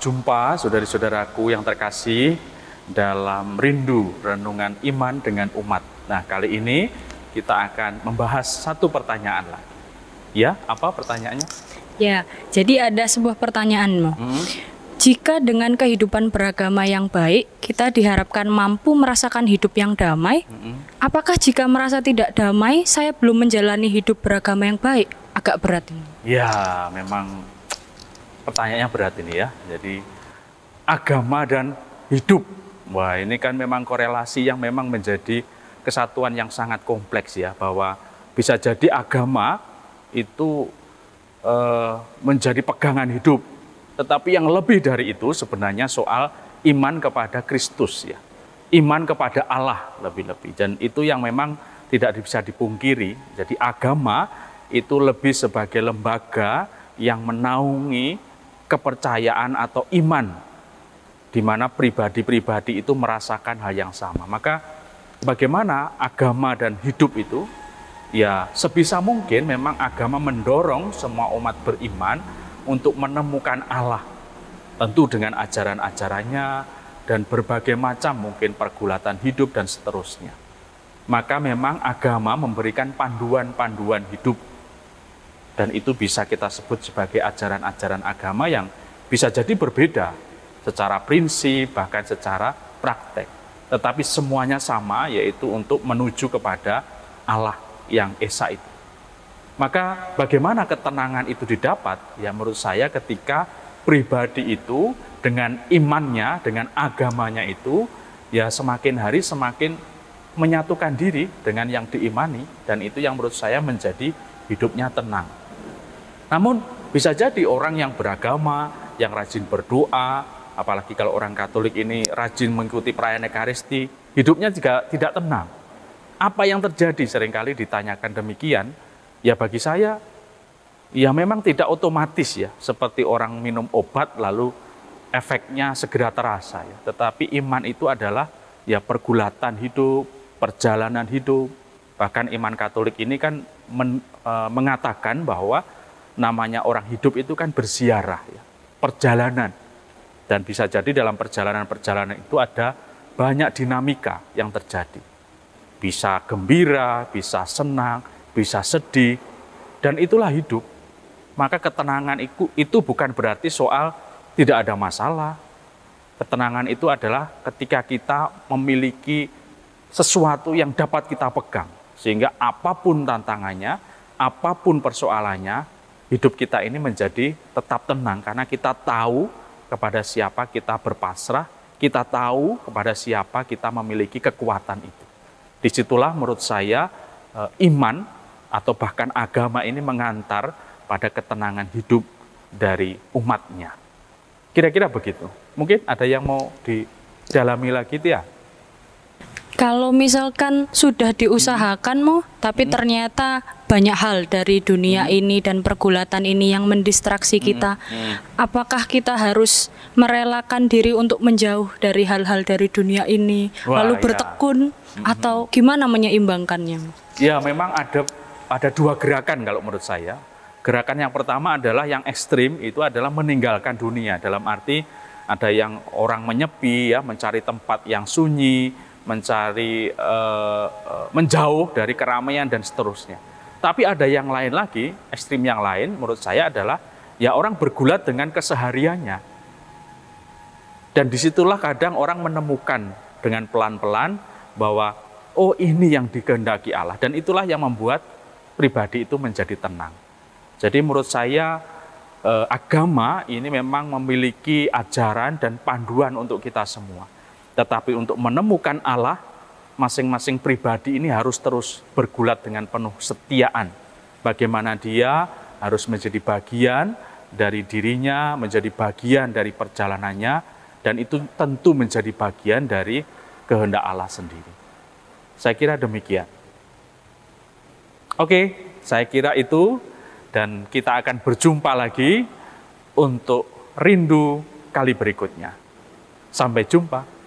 jumpa saudari-saudaraku yang terkasih dalam rindu renungan iman dengan umat. Nah, kali ini kita akan membahas satu pertanyaan lagi. Ya, apa pertanyaannya? Ya, jadi ada sebuah pertanyaan, Mo. Hmm? Jika dengan kehidupan beragama yang baik, kita diharapkan mampu merasakan hidup yang damai, Mm-mm. apakah jika merasa tidak damai, saya belum menjalani hidup beragama yang baik? Agak berat ini. Ya, memang pertanyaannya berat ini ya. Jadi agama dan hidup. Wah, ini kan memang korelasi yang memang menjadi kesatuan yang sangat kompleks ya bahwa bisa jadi agama itu eh, menjadi pegangan hidup. Tetapi yang lebih dari itu sebenarnya soal iman kepada Kristus ya. Iman kepada Allah lebih-lebih. Dan itu yang memang tidak bisa dipungkiri. Jadi agama itu lebih sebagai lembaga yang menaungi kepercayaan atau iman di mana pribadi-pribadi itu merasakan hal yang sama. Maka bagaimana agama dan hidup itu ya sebisa mungkin memang agama mendorong semua umat beriman untuk menemukan Allah. Tentu dengan ajaran-ajarannya dan berbagai macam mungkin pergulatan hidup dan seterusnya. Maka memang agama memberikan panduan-panduan hidup dan itu bisa kita sebut sebagai ajaran-ajaran agama yang bisa jadi berbeda secara prinsip bahkan secara praktek. Tetapi semuanya sama yaitu untuk menuju kepada Allah yang esa itu. Maka bagaimana ketenangan itu didapat? Ya menurut saya ketika pribadi itu dengan imannya, dengan agamanya itu ya semakin hari semakin menyatukan diri dengan yang diimani dan itu yang menurut saya menjadi hidupnya tenang. Namun bisa jadi orang yang beragama, yang rajin berdoa, apalagi kalau orang Katolik ini rajin mengikuti perayaan Ekaristi, hidupnya juga tidak tenang. Apa yang terjadi sering kali ditanyakan demikian, ya bagi saya, ya memang tidak otomatis ya, seperti orang minum obat lalu efeknya segera terasa ya. Tetapi iman itu adalah ya pergulatan hidup, perjalanan hidup. Bahkan iman Katolik ini kan men, e, mengatakan bahwa namanya orang hidup itu kan berziarah ya, perjalanan. Dan bisa jadi dalam perjalanan-perjalanan itu ada banyak dinamika yang terjadi. Bisa gembira, bisa senang, bisa sedih, dan itulah hidup. Maka ketenangan itu, itu bukan berarti soal tidak ada masalah. Ketenangan itu adalah ketika kita memiliki sesuatu yang dapat kita pegang. Sehingga apa pun tantangannya, apa pun persoalannya, hidup kita ini menjadi tetap tenang karena kita tahu kepada siapa kita berpasrah, kita tahu kepada siapa kita memiliki kekuatan itu. Di situlah menurut saya eh, iman atau bahkan agama ini mengantar pada ketenangan hidup dari umatnya. Kira-kira begitu. Mungkin ada yang mau didalami lagi ya? Kalau misalkan sudah diusahakan, Mo, tapi Hmm. ternyata banyak hal dari dunia ini dan pergulatan ini yang mendistraksi kita, Hmm. apakah kita harus merelakan diri untuk menjauh dari hal-hal dari dunia ini, Wah, lalu ya. bertekun, atau gimana menyeimbangkannya? Ya, memang ada ada dua gerakan kalau menurut saya. Gerakan yang pertama adalah yang ekstrim itu adalah meninggalkan dunia dalam arti ada yang orang menyepi ya, mencari tempat yang sunyi, mencari eh, menjauh dari keramaian dan seterusnya. Tapi ada yang lain lagi, ekstrim yang lain menurut saya adalah ya orang bergulat dengan kesehariannya. Dan di situlah kadang orang menemukan dengan pelan-pelan bahwa oh ini yang dikehendaki Allah dan itulah yang membuat pribadi itu menjadi tenang. Jadi menurut saya eh, agama ini memang memiliki ajaran dan panduan untuk kita semua. Tetapi untuk menemukan Allah, masing-masing pribadi ini harus terus bergulat dengan penuh setiaan. Bagaimana dia harus menjadi bagian dari dirinya, menjadi bagian dari perjalanannya, dan itu tentu menjadi bagian dari kehendak Allah sendiri. Saya kira demikian. Oke, saya kira itu dan kita akan berjumpa lagi untuk rindu kali berikutnya. Sampai jumpa.